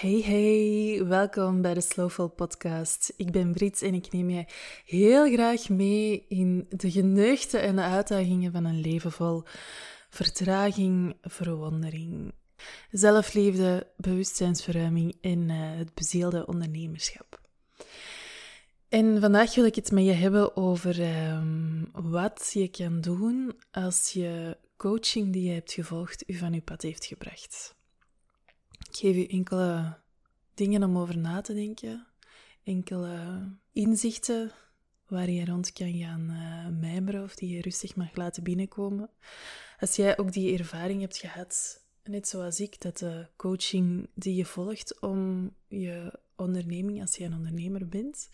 Hey hey, welkom bij de Slowful Podcast. Ik ben Brits en ik neem je heel graag mee in de geneugten en de uitdagingen van een leven vol vertraging, verwondering, zelfliefde, bewustzijnsverruiming en uh, het bezielde ondernemerschap. En vandaag wil ik het met je hebben over um, wat je kan doen als je coaching die je hebt gevolgd u van je pad heeft gebracht. Ik geef u enkele dingen om over na te denken, enkele inzichten waar je rond kan gaan uh, mijmeren of die je rustig mag laten binnenkomen. Als jij ook die ervaring hebt gehad, net zoals ik, dat de coaching die je volgt om je onderneming, als je een ondernemer bent,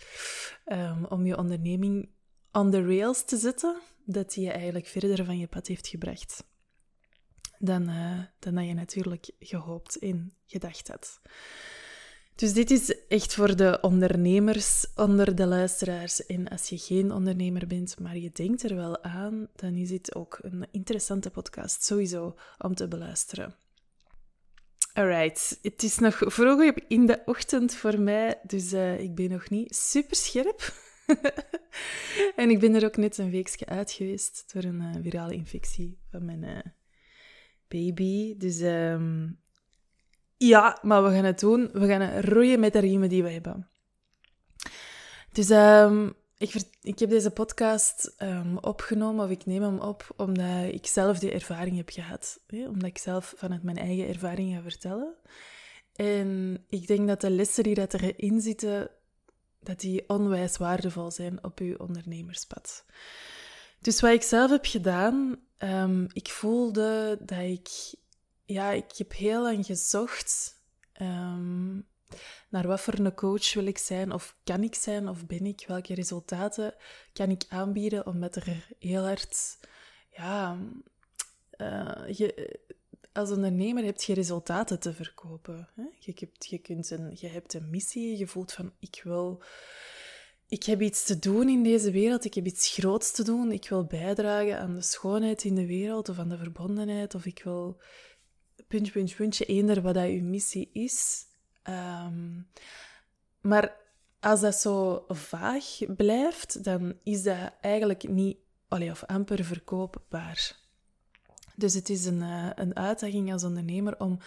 um, om je onderneming on the rails te zetten, dat die je eigenlijk verder van je pad heeft gebracht dan, dan dat je natuurlijk gehoopt en gedacht had. Dus dit is echt voor de ondernemers onder de luisteraars. En als je geen ondernemer bent, maar je denkt er wel aan, dan is dit ook een interessante podcast sowieso om te beluisteren. Alright, het is nog vroeg in de ochtend voor mij, dus uh, ik ben nog niet super scherp. en ik ben er ook net een weekje uit geweest door een uh, virale infectie van mijn baby. Dus um, ja, maar we gaan het doen. We gaan roeien met de riemen die we hebben. Dus um, ik, ik, heb deze podcast um, opgenomen, of ik neem hem op, omdat ik zelf die ervaring heb gehad. Hè? Omdat ik zelf vanuit mijn eigen ervaring ga vertellen. En ik denk dat de lessen die dat erin zitten, dat die onwijs waardevol zijn op uw ondernemerspad. Dus wat ik zelf heb gedaan, um, ik voelde dat ik... Ja, ik heb heel lang gezocht um, naar wat voor een coach wil ik zijn, of kan ik zijn, of ben ik? Welke resultaten kan ik aanbieden, omdat er heel hard... Ja, uh, je, als ondernemer heb je resultaten te verkopen. Hè? Je, hebt, je, kunt je hebt een missie, je voelt van ik wil ik heb iets te doen in deze wereld, ik heb iets groots te doen, ik wil bijdragen aan de schoonheid in de wereld of aan de verbondenheid, of ik wil puntje, puntje, puntje, eender wat dat uw missie is. Um, maar als dat zo vaag blijft, dan is dat eigenlijk niet, allee, of amper verkoopbaar. Dus het is een, uh, een uitdaging als ondernemer om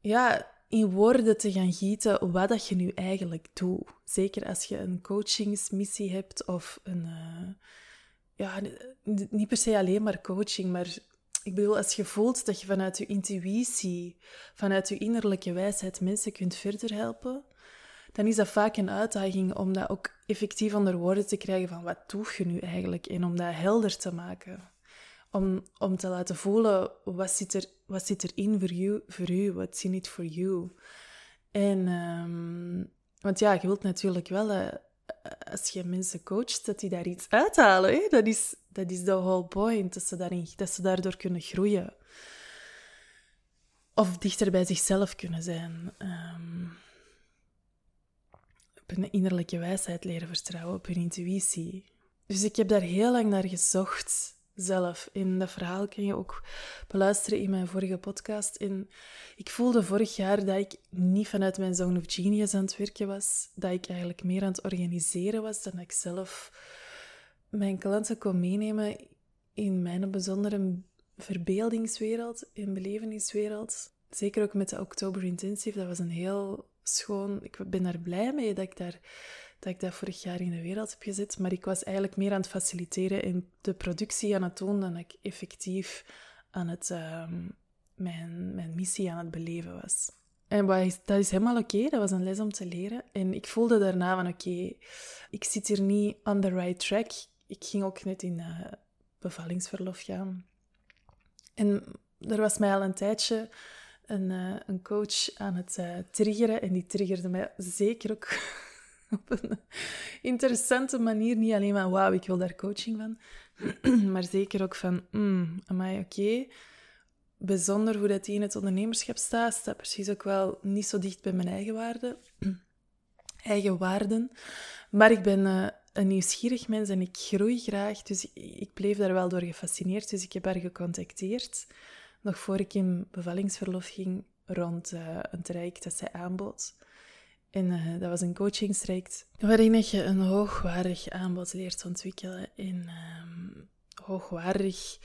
ja, in woorden te gaan gieten wat dat je nu eigenlijk doet. Zeker als je een coachingsmissie hebt of een... Uh, ja, niet per se alleen maar coaching, maar ik bedoel, als je voelt dat je vanuit je intuïtie, vanuit je innerlijke wijsheid mensen kunt verder helpen, dan is dat vaak een uitdaging om dat ook effectief onder woorden te krijgen van wat doe je nu eigenlijk en om dat helder te maken om, om te laten voelen wat zit, er, wat zit erin voor, you, voor u, wat in it for you. En, um, want ja, je wilt natuurlijk wel, uh, als je mensen coacht, dat die daar iets uithalen. Hè? Dat, is, dat is de whole point, dat ze, daarin, dat ze daardoor kunnen groeien. Of dichter bij zichzelf kunnen zijn. Um, op hun innerlijke wijsheid leren vertrouwen, op hun intuïtie. Dus ik heb daar heel lang naar gezocht zelf. In dat verhaal kan je ook beluisteren in mijn vorige podcast. En ik voelde vorig jaar dat ik niet vanuit mijn Zone of Genius aan het werken was. Dat ik eigenlijk meer aan het organiseren was dan ik zelf mijn klanten kon meenemen in mijn bijzondere verbeeldingswereld, in beleveniswereld. Zeker ook met de Oktober Intensive. Dat was een heel schoon... Ik ben daar blij mee dat ik daar dat ik dat vorig jaar in de wereld heb gezet. Maar ik was eigenlijk meer aan het faciliteren en de productie aan het doen dan ik effectief aan het, ehm, mijn, mijn missie aan het beleven was. En dat is helemaal oké, dat was een les om te leren. En ik voelde daarna van oké, ik zit hier niet on the right track. Ik ging ook net in uh, bevallingsverlof gaan. En er was mij al een tijdje een, uh, een coach aan het uh, triggeren. En die triggerde mij zeker ook op een interessante manier. Niet alleen van, wauw, ik wil daar coaching van. maar zeker ook van, mm, amai, oké. Bijzonder hoe dat die in het ondernemerschap staat. Staat precies ook wel niet zo dicht bij mijn eigen waarden. eigen waarden. Maar ik ben uh, een nieuwsgierig mens en ik groei graag. Dus ik bleef daar wel door gefascineerd. Dus ik heb haar gecontacteerd. Nog voor ik in bevallingsverlof ging, rond een traject dat zij aanbood. En uh, dat was een coachingstraject waarin je een hoogwaardig aanbod leert ontwikkelen. En um, hoogwaardig,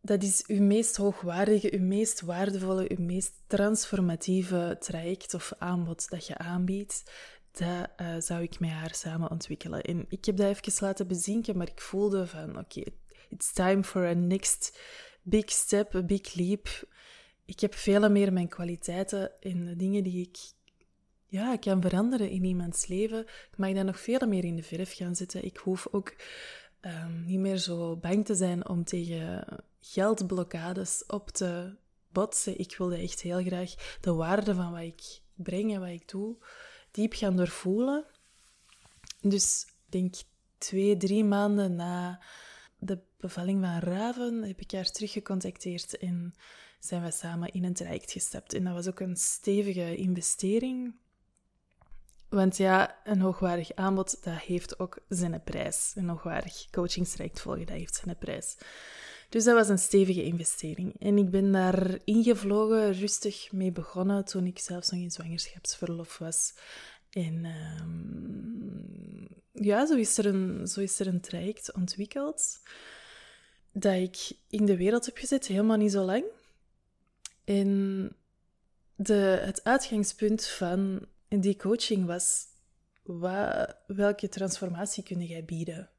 dat is uw meest hoogwaardige, uw meest waardevolle, uw meest transformatieve traject of aanbod dat je aanbiedt. Dat uh, zou ik met haar samen ontwikkelen. En ik heb dat even laten bezinken, maar ik voelde van oké, it's time for a next big step, a big leap. Ik heb veel meer mijn kwaliteiten en de dingen die ik ja, kan veranderen in iemands leven. Ik mag dan nog veel meer in de verf gaan zitten. Ik hoef ook um, niet meer zo bang te zijn om tegen geldblokkades op te botsen. Ik wilde echt heel graag de waarde van wat ik breng en wat ik doe diep gaan doorvoelen. Dus ik denk twee, drie maanden na de bevalling van Raven heb ik haar teruggecontacteerd en zijn we samen in een traject gestapt. En dat was ook een stevige investering. Want ja, een hoogwaardig aanbod, dat heeft ook zijn prijs. Een hoogwaardig coachingstraject volgen, dat heeft zijn prijs. Dus dat was een stevige investering. En ik ben daar ingevlogen, rustig mee begonnen toen ik zelfs nog in zwangerschapsverlof was. En um, ja, zo is, er een, zo is er een traject ontwikkeld dat ik in de wereld heb gezet, helemaal niet zo lang. En de, het uitgangspunt van die coaching was, wat, welke transformatie kun jij bieden?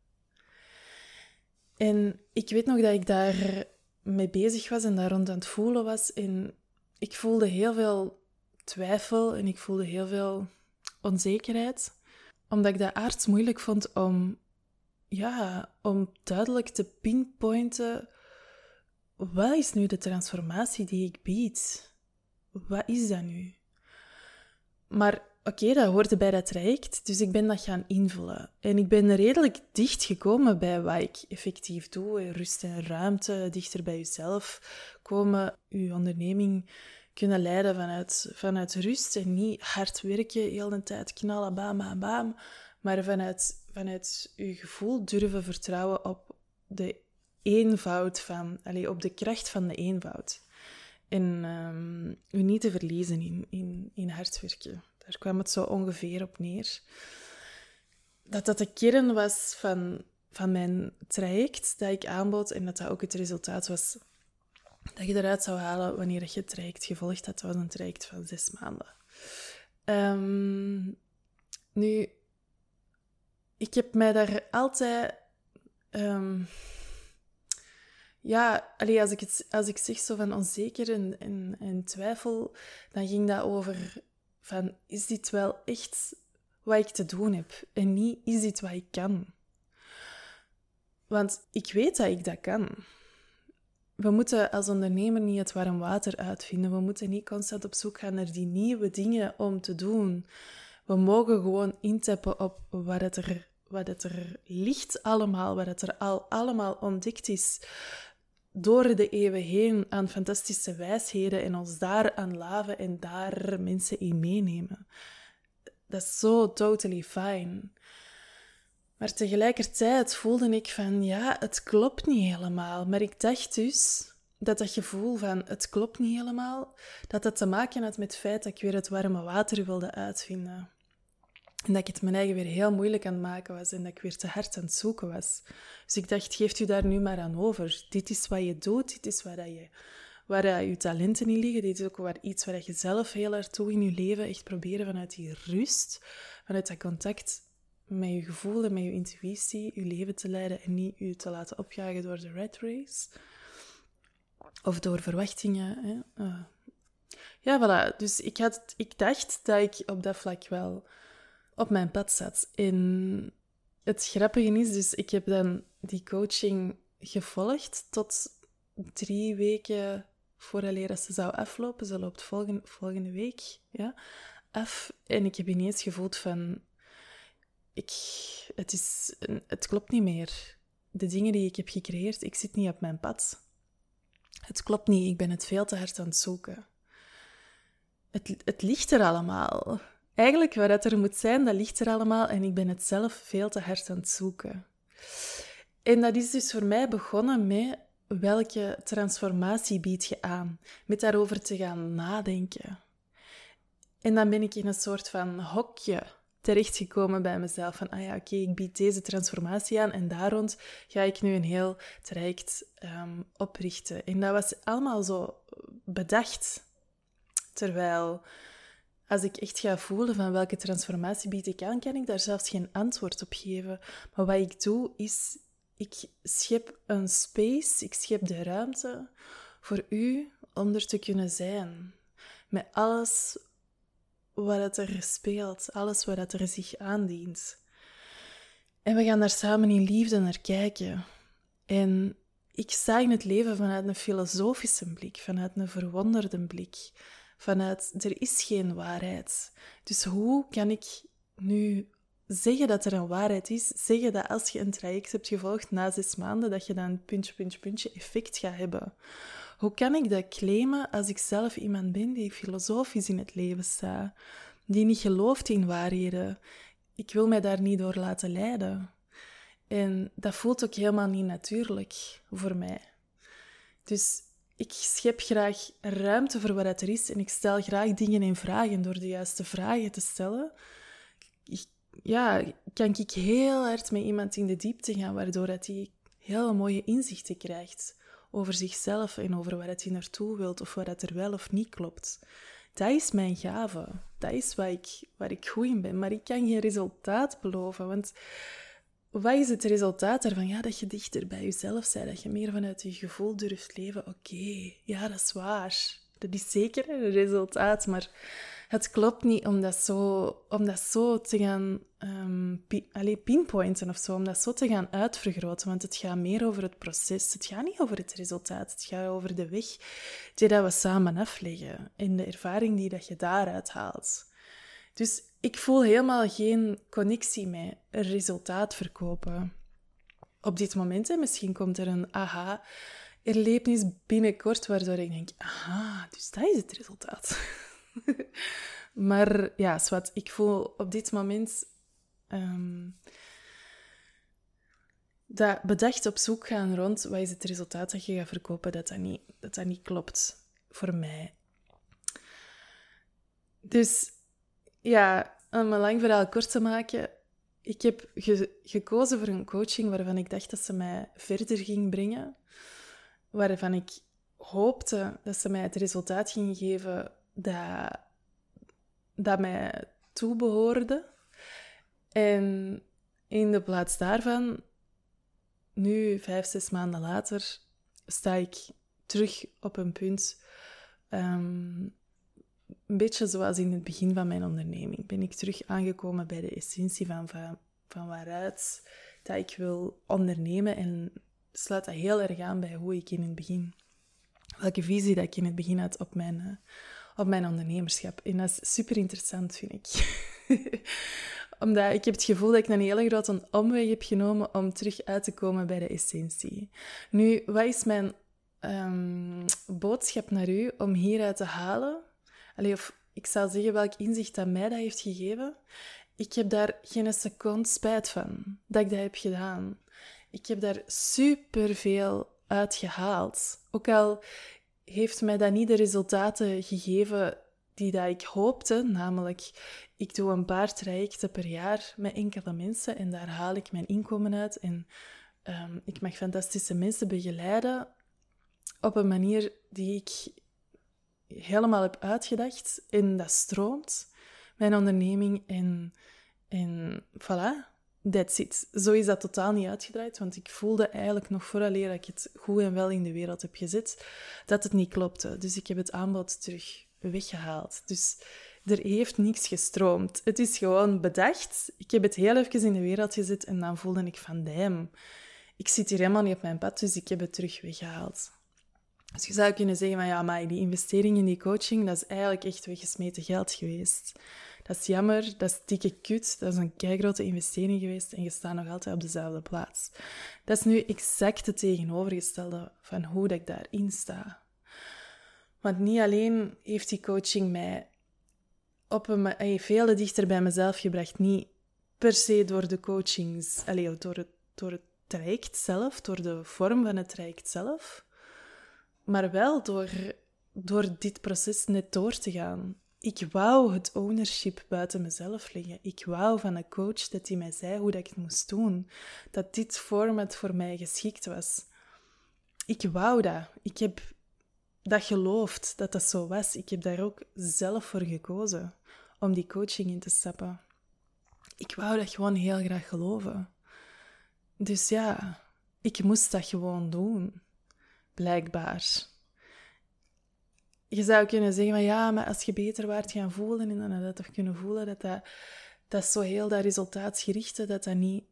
En ik weet nog dat ik daar mee bezig was en daar rond aan het voelen was. En ik voelde heel veel twijfel en ik voelde heel veel onzekerheid. Omdat ik dat aards moeilijk vond om, ja, om duidelijk te pinpointen wat is nu de transformatie die ik bied? Wat is dat nu? Maar oké, dat hoorde bij dat traject, dus ik ben dat gaan invullen. En ik ben redelijk dicht gekomen bij wat ik effectief doe. Rust en ruimte, dichter bij jezelf komen, je onderneming kunnen leiden vanuit, vanuit rust en niet hard werken, heel de tijd knallen, bam, bam, bam. Maar vanuit, vanuit je gevoel durven vertrouwen op de eenvoud van, allez, op de kracht van de eenvoud. En um, u niet te verliezen in, in, in hard werken. Daar kwam het zo ongeveer op neer. Dat dat de kern was van, van mijn traject dat ik aanbood en dat dat ook het resultaat was dat je eruit zou halen wanneer je het traject gevolgd had. Dat was een traject van zes maanden. Um, nu, ik heb mij daar altijd... Um, ja, allee, als, ik het, als ik zeg zo van onzeker en, en, en twijfel, dan ging dat over van, is dit wel echt wat ik te doen heb? En niet, is dit wat ik kan? Want ik weet dat ik dat kan. We moeten als ondernemer niet het warm water uitvinden. We moeten niet constant op zoek gaan naar die nieuwe dingen om te doen. We mogen gewoon intappen op wat het er, wat het er ligt allemaal, wat het er al allemaal ontdekt is door de eeuwen heen aan fantastische wijsheden en ons daar aan laven en daar mensen in meenemen. Dat is zo totally fine. Maar tegelijkertijd voelde ik van, ja, het klopt niet helemaal. Maar ik dacht dus dat dat gevoel van, het klopt niet helemaal, dat dat te maken had met het feit dat ik weer het warme water wilde uitvinden. En dat ik het mijn eigen weer heel moeilijk aan het maken was en dat ik weer te hard aan het zoeken was. Dus ik dacht, geeft u daar nu maar aan over. Dit is wat je doet, dit is wat je, waar je talenten in liggen. Dit is ook waar, iets waar je zelf heel erg toe in je leven echt proberen vanuit die rust, vanuit dat contact met je gevoel en met je intuïtie, je leven te leiden en niet je te laten opjagen door de red race. Of door verwachtingen. Hè. Uh. Ja, voilà. Dus ik, had, ik dacht dat ik op dat vlak wel op mijn pad zat. En het grappige is, dus ik heb dan die coaching gevolgd tot drie weken vooraleer ze zou aflopen. Ze loopt volgende, volgende week ja, af. En ik heb ineens gevoeld van... Ik, het, is, het klopt niet meer. De dingen die ik heb gecreëerd, ik zit niet op mijn pad. Het klopt niet, ik ben het veel te hard aan het zoeken. Het, het ligt er allemaal. Eigenlijk waar het er moet zijn, dat ligt er allemaal en ik ben het zelf veel te hard aan het zoeken. En dat is dus voor mij begonnen met welke transformatie bied je aan, met daarover te gaan nadenken. En dan ben ik in een soort van hokje terechtgekomen bij mezelf. Van, ah ja, oké, ik bied deze transformatie aan en daar rond ga ik nu een heel traject ehm, oprichten. En dat was allemaal zo bedacht. Terwijl, als ik echt ga voelen van welke transformatie bied ik aan, kan ik daar zelfs geen antwoord op geven. Maar wat ik doe, is ik schep een space, ik schep de ruimte voor u om er te kunnen zijn. Met alles wat er speelt, alles wat er zich aandient. En we gaan daar samen in liefde naar kijken. En ik in het leven vanuit een filosofische blik, vanuit een verwonderde blik, vanuit er is geen waarheid. Dus hoe kan ik nu zeggen dat er een waarheid is, zeggen dat als je een traject hebt gevolgd na zes maanden, dat je dan een puntje, puntje, puntje effect gaat hebben? Hoe kan ik dat claimen als ik zelf iemand ben die filosofisch in het leven staat, die niet gelooft in waarheden? Ik wil mij daar niet door laten leiden. En dat voelt ook helemaal niet natuurlijk voor mij. Dus ik schep graag ruimte voor wat er is en ik stel graag dingen in vragen door de juiste vragen te stellen. ja, kan ik heel hard met iemand in de diepte gaan, waardoor hij hele mooie inzichten krijgt over zichzelf en over waar hij naartoe wilt of wat er wel of niet klopt. Dat is mijn gave. Dat is waar ik, waar ik goed in ben. Maar ik kan geen resultaat beloven, want wat is het resultaat daarvan? Ja, dat je dichter bij jezelf bent, dat je meer vanuit je gevoel durft leven. Oké, ja, dat is waar. Dat is zeker een resultaat, maar het klopt niet om dat zo, om dat zo te gaan um, pinpointen of zo, om dat zo te gaan uitvergroten. Want het gaat meer over het proces. Het gaat niet over het resultaat. Het gaat over de weg die dat we samen afleggen en de ervaring die dat je daaruit haalt. Dus ik voel helemaal geen connectie met resultaat verkopen. Op dit moment, hè, misschien komt er een aha-erlevenis binnenkort, waardoor ik denk, aha, dus dat is het resultaat. maar ja, zwart, ik voel op dit moment ehm, dat bedacht op zoek gaan rond wat is het resultaat dat je gaat verkopen, dat dat niet, dat dat niet klopt voor mij. Dus ja, om een lang verhaal kort te maken, ik heb gekozen voor een coaching waarvan ik dacht dat ze mij verder ging brengen. Waarvan ik hoopte dat ze mij het resultaat ging geven dat, dat mij toebehoorde. En in de plaats daarvan, nu, vijf, zes maanden later, sta ik terug op een punt ehm, een beetje zoals in het begin van mijn onderneming. Ben ik terug aangekomen bij de essentie van, van, van waaruit dat ik wil ondernemen. En sluit dat heel erg aan bij hoe ik in het begin... Welke visie dat ik in het begin had op mijn, uh, op mijn ondernemerschap. En dat is super interessant, vind ik. Omdat ik heb het gevoel dat ik een hele grote omweg heb genomen om terug uit te komen bij de essentie. Nu, wat is mijn um, boodschap naar u om hieruit te halen? Allee, of ik zou zeggen welk inzicht dat mij dat heeft gegeven. Ik heb daar geen seconde spijt van dat ik dat heb gedaan. Ik heb daar superveel uit gehaald. Ook al heeft mij dat niet de resultaten gegeven die dat ik hoopte, namelijk ik doe een paar trajecten per jaar met enkele mensen en daar haal ik mijn inkomen uit en um, ik mag fantastische mensen begeleiden op een manier die ik helemaal heb uitgedacht en dat stroomt, mijn onderneming. En, en voilà, that's it. Zo is dat totaal niet uitgedraaid, want ik voelde eigenlijk nog vooraleer dat ik het goed en wel in de wereld heb gezet, dat het niet klopte. Dus ik heb het aanbod terug weggehaald. Dus er heeft niks gestroomd. Het is gewoon bedacht. Ik heb het heel even in de wereld gezet en dan voelde ik van, damn, ik zit hier helemaal niet op mijn pad, dus ik heb het terug weggehaald. Dus je zou kunnen zeggen van ja, maar die investering in die coaching, dat is eigenlijk echt weggesmeten geld geweest. Dat is jammer, dat is dikke kut, dat is een keigrote investering geweest en je staat nog altijd op dezelfde plaats. Dat is nu exact het tegenovergestelde van hoe dat ik daarin sta. Want niet alleen heeft die coaching mij op een, veel dichter bij mezelf gebracht, niet per se door de coachings, allez, door, het, door het traject zelf, door de vorm van het traject zelf, maar wel door, door dit proces net door te gaan. Ik wou het ownership buiten mezelf leggen. Ik wou van een coach dat hij mij zei hoe dat ik het moest doen. Dat dit format voor mij geschikt was. Ik wou dat. Ik heb dat geloofd dat dat zo was. Ik heb daar ook zelf voor gekozen om die coaching in te stappen. Ik wou dat gewoon heel graag geloven. Dus ja, ik moest dat gewoon doen. Blijkbaar. Je zou kunnen zeggen, maar ja, maar als je beter waart gaan voelen, en dan had je toch kunnen voelen dat dat, dat zo heel dat resultaatsgerichte, dat dat niet...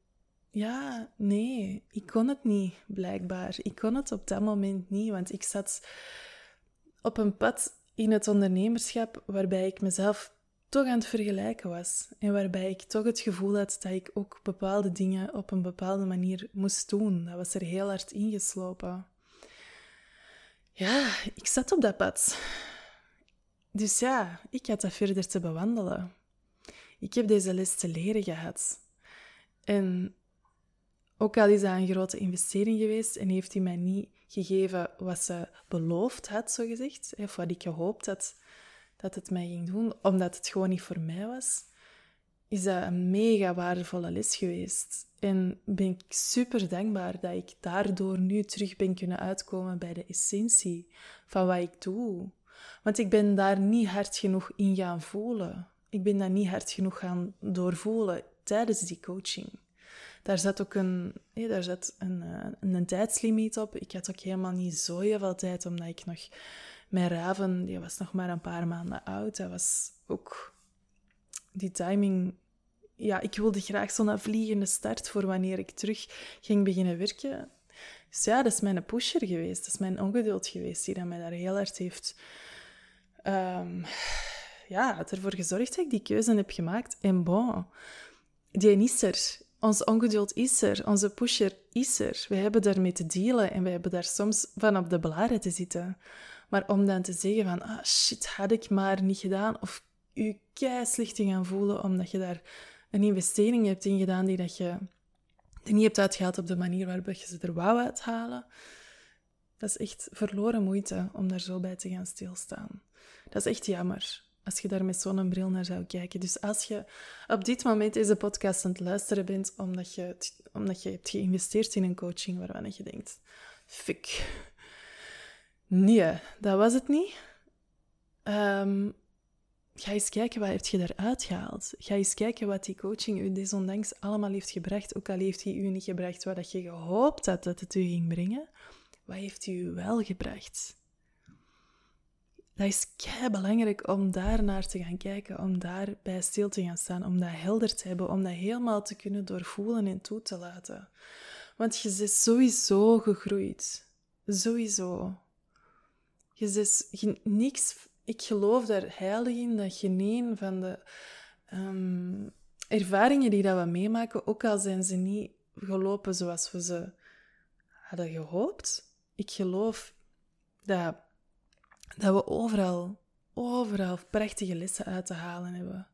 Ja, nee, ik kon het niet, blijkbaar. Ik kon het op dat moment niet, want ik zat op een pad in het ondernemerschap waarbij ik mezelf toch aan het vergelijken was. En waarbij ik toch het gevoel had dat ik ook bepaalde dingen op een bepaalde manier moest doen. Dat was er heel hard ingeslopen. Ja, ik zat op dat pad. Dus ja, ik had dat verder te bewandelen. Ik heb deze les te leren gehad. En ook al is dat een grote investering geweest en heeft hij mij niet gegeven wat ze beloofd had, zogezegd, of wat ik gehoopt had dat het mij ging doen, omdat het gewoon niet voor mij was, is dat een mega waardevolle les geweest. En ben ik super dankbaar dat ik daardoor nu terug ben kunnen uitkomen bij de essentie van wat ik doe. Want ik ben daar niet hard genoeg in gaan voelen. Ik ben dat niet hard genoeg gaan doorvoelen tijdens die coaching. Daar zat ook een, daar zat een, eh, een, een tijdslimiet op. Ik had ook helemaal niet zo heel veel tijd, omdat ik nog mijn Raven, die was nog maar een paar maanden oud. Dat was ook die timing. Ja, ik wilde graag zo'n vliegende start voor wanneer ik terug ging beginnen werken. Dus ja, dat is mijn pusher geweest. Dat is mijn ongeduld geweest die dat mij daar heel hard heeft... Um, ja, ervoor gezorgd dat ik die keuze heb gemaakt. En bon, die is er. Ons ongeduld is er. Onze pusher is er. We hebben daarmee te dealen en we hebben daar soms van op de blaren te zitten. Maar om dan te zeggen van, ah shit, had ik maar niet gedaan, of je kei te gaan voelen omdat je daar een investering hebt in gedaan die dat je er niet hebt uitgehaald op de manier waarop je ze er wou uithalen. Dat is echt verloren moeite om daar zo bij te gaan stilstaan. Dat is echt jammer als je daar met zo'n bril naar zou kijken. Dus als je op dit moment deze podcast aan het luisteren bent omdat je, omdat je hebt geïnvesteerd in een coaching waarvan je denkt, fik, Nee, dat was het niet. Um, ga eens kijken wat je daaruit gehaald. Ga eens kijken wat die coaching u desondanks allemaal heeft gebracht. Ook al heeft hij u niet gebracht wat je gehoopt had dat het u ging brengen. Wat heeft hij u wel gebracht? Dat is kei belangrijk om daar naar te gaan kijken, om daarbij stil te gaan staan, om dat helder te hebben, om dat helemaal te kunnen doorvoelen en toe te laten. Want je bent sowieso gegroeid. Sowieso. Je is niks, ik geloof daar heilig in dat geen van de ehm, ervaringen die dat we meemaken, ook al zijn ze niet gelopen zoals we ze hadden gehoopt, ik geloof dat, dat we overal, overal prachtige lessen uit te halen hebben.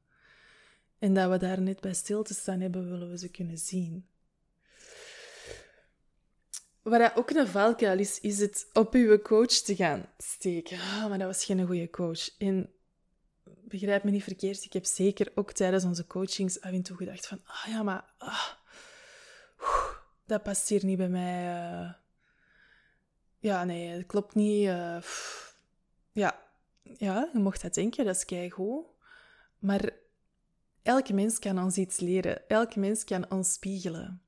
En dat we daar net bij stil te staan hebben, willen we ze kunnen zien. Wat ook een valkuil is, is het op uw coach te gaan steken. Ah, maar dat was geen goede coach. En begrijp me niet verkeerd, ik heb zeker ook tijdens onze coachings af en toe gedacht van, ah ja, maar ah, dat past hier niet bij mij. Uh, ja, nee, dat klopt niet. Uh, ja. ja, je mocht dat denken, dat is keigoed. Maar elke mens kan ons iets leren. Elke mens kan ons spiegelen.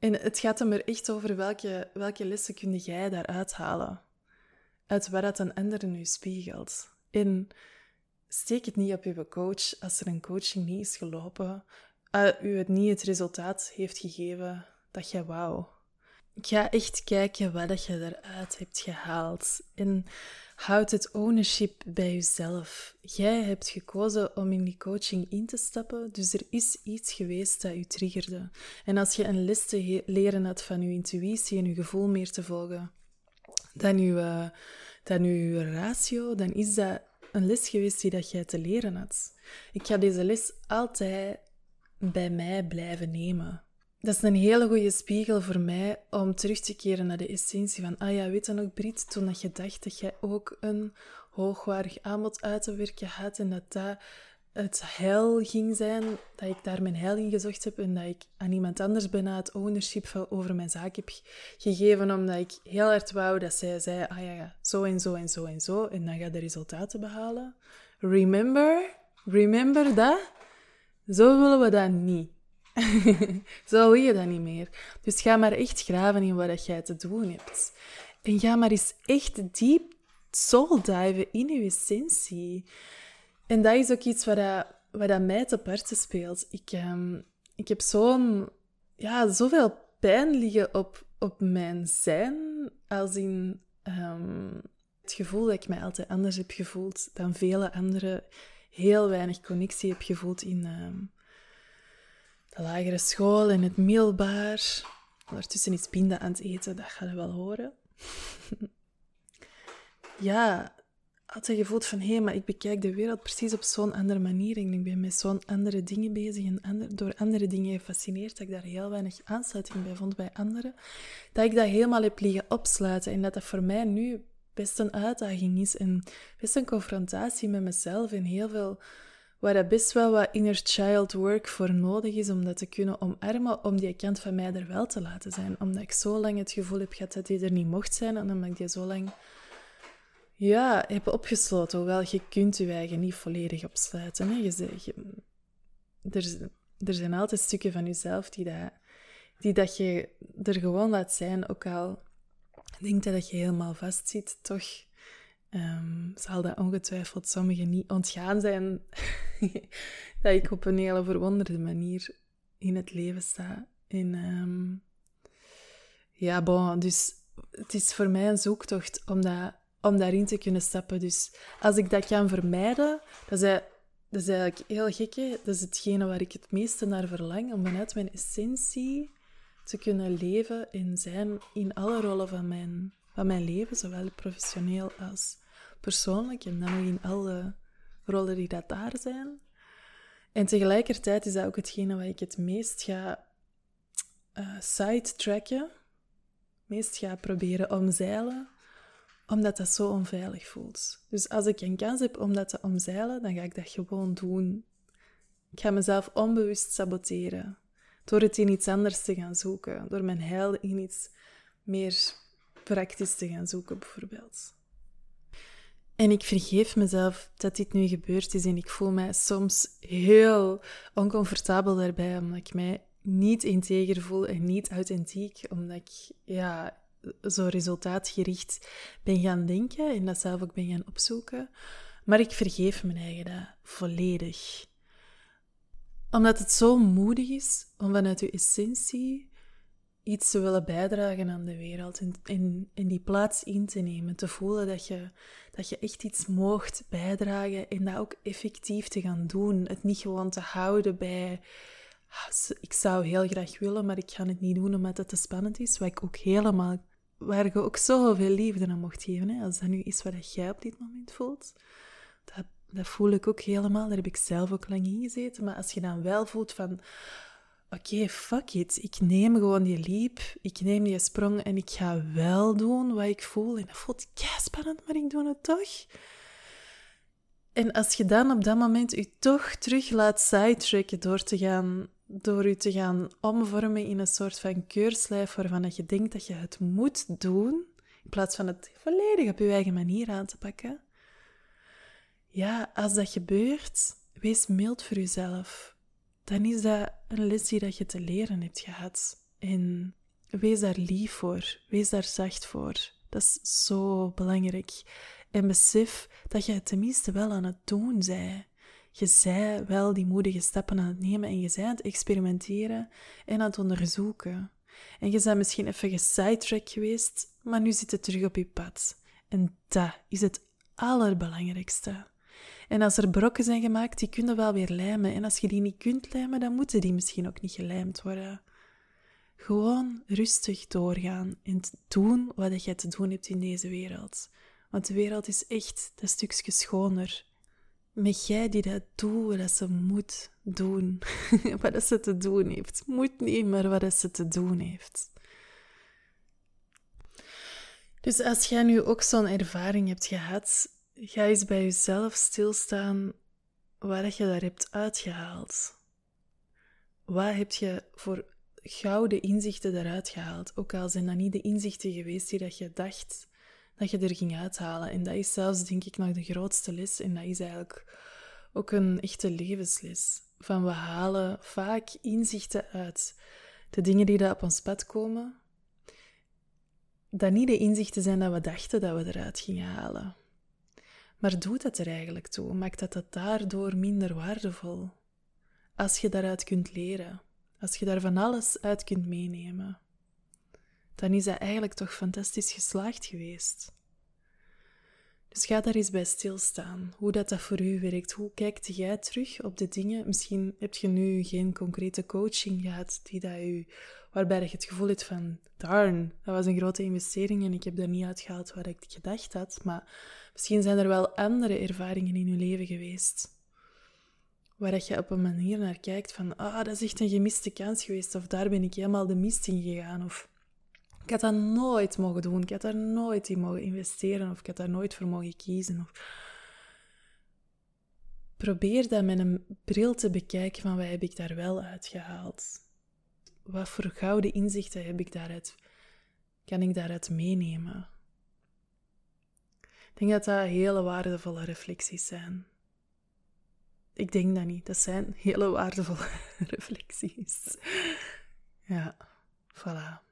En het gaat hem er echt over welke, welke lessen kun jij daaruit halen. Uit waar dat een ander nu spiegelt. En steek het niet op je coach als er een coaching niet is gelopen, uh, u het niet het resultaat heeft gegeven dat jij wou. Ga echt kijken wat je eruit hebt gehaald. En houd het ownership bij jezelf. Jij hebt gekozen om in die coaching in te stappen, dus er is iets geweest dat u triggerde. En als je een les te leren had van je intuïtie en je gevoel meer te volgen dan uw, uh, dan uw ratio, dan is dat een les geweest die dat jij te leren had. Ik ga deze les altijd bij mij blijven nemen. Dat is een hele goede spiegel voor mij om terug te keren naar de essentie van, ah ja, weet je nog, Brit, toen dat je dacht dat jij ook een hoogwaardig aanbod uit te werken had en dat dat het heil ging zijn, dat ik daar mijn heil in gezocht heb en dat ik aan iemand anders bijna het ownership over mijn zaak heb gegeven, omdat ik heel hard wou dat zij zei, ah ja, ja, zo en zo en zo en zo, en dan ga je de resultaten behalen. Remember, remember dat? Zo willen we dat niet. zo wil je dat niet meer. Dus ga maar echt graven in wat jij te doen hebt. En ga maar eens echt diep soul diven in je essentie. En dat is ook iets wat, dat, wat dat mij te parten speelt. Ik, um, ik heb zo'n, ja, zoveel pijn liggen op, op mijn zijn, als in um, het gevoel dat ik mij altijd anders heb gevoeld dan vele anderen. Heel weinig connectie heb gevoeld in de lagere school en het middelbaar. Ondertussen is Pinda aan het eten, dat ga je wel horen. ja, had je gevoeld van, hé, maar ik bekijk de wereld precies op zo'n andere manier en ik ben met zo'n andere dingen bezig en door andere dingen gefascineerd, dat ik daar heel weinig aansluiting bij vond bij anderen, dat ik dat helemaal heb liggen opsluiten en dat dat voor mij nu best een uitdaging is en best een confrontatie met mezelf en heel veel, waar dat best wel wat inner child work voor nodig is om dat te kunnen omarmen, om die kant van mij er wel te laten zijn. Omdat ik zo lang het gevoel heb gehad dat die er niet mocht zijn en omdat ik die zo lang ja, heb opgesloten. Hoewel je kunt je eigen niet volledig opsluiten. Hè. Je, je, er, er zijn altijd stukken van jezelf die dat, die dat je er gewoon laat zijn. Ook al denkt dat je helemaal vastzit, toch um, zal dat ongetwijfeld sommigen niet ontgaan zijn. dat ik op een hele verwonderde manier in het leven sta. En um, ja, bon, dus het is voor mij een zoektocht om om daarin te kunnen stappen. Dus als ik dat kan vermijden, dat is, dat is eigenlijk heel gekke. Dat is hetgene waar ik het meeste naar verlang, om vanuit mijn essentie te kunnen leven en zijn in alle rollen van mijn, van mijn leven, zowel professioneel als persoonlijk, en dan nog in alle rollen die dat daar zijn. En tegelijkertijd is dat ook hetgene waar ik het meest ga uh, sidetracken, meest ga proberen omzeilen, omdat dat zo onveilig voelt. Dus als ik een kans heb om dat te omzeilen, dan ga ik dat gewoon doen. Ik ga mezelf onbewust saboteren. Door het in iets anders te gaan zoeken. Door mijn heil in iets meer praktisch te gaan zoeken, bijvoorbeeld. En ik vergeef mezelf dat dit nu gebeurd is en ik voel mij soms heel oncomfortabel daarbij, omdat ik mij niet integer voel en niet authentiek, omdat ik ja, zo resultaatgericht ben gaan denken en dat zelf ook ben gaan opzoeken. Maar ik vergeef mijn eigen dat volledig. Omdat het zo moedig is om vanuit je essentie iets te willen bijdragen aan de wereld en, die plaats in te nemen. Te voelen dat je, dat je echt iets moogt bijdragen en dat ook effectief te gaan doen. Het niet gewoon te houden bij ah, ik zou heel graag willen, maar ik ga het niet doen omdat het te spannend is. Wat ik ook helemaal waar je ook zoveel liefde aan mocht geven. Hè? Als dat nu is wat jij op dit moment voelt, dat, dat voel ik ook helemaal. Daar heb ik zelf ook lang in gezeten. Maar als je dan wel voelt van, oké, fuck it. Ik neem gewoon die leap, ik neem die sprong en ik ga wel doen wat ik voel. En dat voelt spannend, maar ik doe het toch. En als je dan op dat moment je toch terug laat sidetracken door te gaan door je te gaan omvormen in een soort van keurslijf waarvan je denkt dat je het moet doen, in plaats van het volledig op je eigen manier aan te pakken. Ja, als dat gebeurt, wees mild voor jezelf. Dan is dat een les die dat je te leren hebt gehad. En wees daar lief voor, wees daar zacht voor. Dat is zo belangrijk. En besef dat je het tenminste wel aan het doen bent je zij wel die moedige stappen aan het nemen en je zij aan het experimenteren en aan het onderzoeken. En je bent misschien even gesidetrack geweest, maar nu zit het terug op je pad. En dat is het allerbelangrijkste. En als er brokken zijn gemaakt, die kunnen wel weer lijmen. En als je die niet kunt lijmen, dan moeten die misschien ook niet gelijmd worden. Gewoon rustig doorgaan en doen wat je te doen hebt in deze wereld. Want de wereld is echt een stukje schoner met jij die dat doet wat ze moet doen. wat ze te doen heeft. Moet niet, wat ze te doen heeft. Dus als jij nu ook zo'n ervaring hebt gehad, ga eens bij jezelf stilstaan waar je daar hebt uitgehaald. Wat heb je voor gouden inzichten eruit gehaald? Ook al zijn dat niet de inzichten geweest die dat je dacht dat je er ging uithalen. En dat is zelfs, denk ik, nog de grootste les. En dat is eigenlijk ook een echte levensles. Van we halen vaak inzichten uit de dingen die daar op ons pad komen, dat niet de inzichten zijn dat we dachten dat we eruit gingen halen. Maar doet dat er eigenlijk toe? Maakt dat dat daardoor minder waardevol? Als je daaruit kunt leren, als je daar van alles uit kunt meenemen, dan is dat eigenlijk toch fantastisch geslaagd geweest. Dus ga daar eens bij stilstaan, hoe dat, dat voor u werkt. Hoe kijkt jij terug op de dingen? Misschien heb je nu geen concrete coaching gehad die dat u, waarbij je het gevoel hebt van, darn, dat was een grote investering en ik heb daar niet uitgehaald wat ik gedacht had. Maar misschien zijn er wel andere ervaringen in uw leven geweest. Waar je op een manier naar kijkt van, ah, dat is echt een gemiste kans geweest. Of daar ben ik helemaal de mist in gegaan. Of ik had dat nooit mogen doen. Ik had daar nooit in mogen investeren. Of ik had daar nooit voor mogen kiezen. Of... Probeer dat met een bril te bekijken van wat heb ik daar wel uitgehaald. Wat voor gouden inzichten heb ik daaruit, kan ik daaruit meenemen? Ik denk dat dat hele waardevolle reflecties zijn. Ik denk dat niet. Dat zijn hele waardevolle reflecties. Ja, voilà.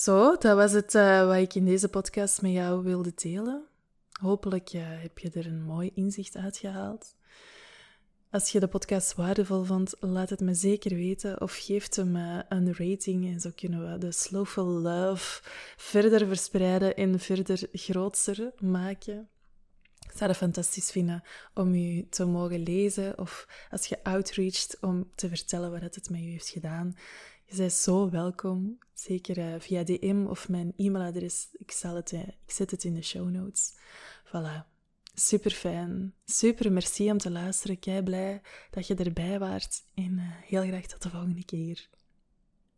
Zo, dat was het uh, wat ik in deze podcast met jou wilde delen. Hopelijk uh, heb je er een mooi inzicht uitgehaald. Als je de podcast waardevol vond, laat het me zeker weten of geef hem uh, een rating en zo kunnen we de Slowful Love verder verspreiden en verder groter maken. Ik zou het fantastisch vinden om u te mogen lezen of als je outreacht om te vertellen wat het met u heeft gedaan. Je bent zo welkom, zeker uh, via DM of mijn e-mailadres. Ik, zal het, uh, ik zet het in de show notes. Voilà. Super fijn. Super merci om te luisteren. Kei blij dat je erbij waart. En uh, heel graag tot de volgende keer.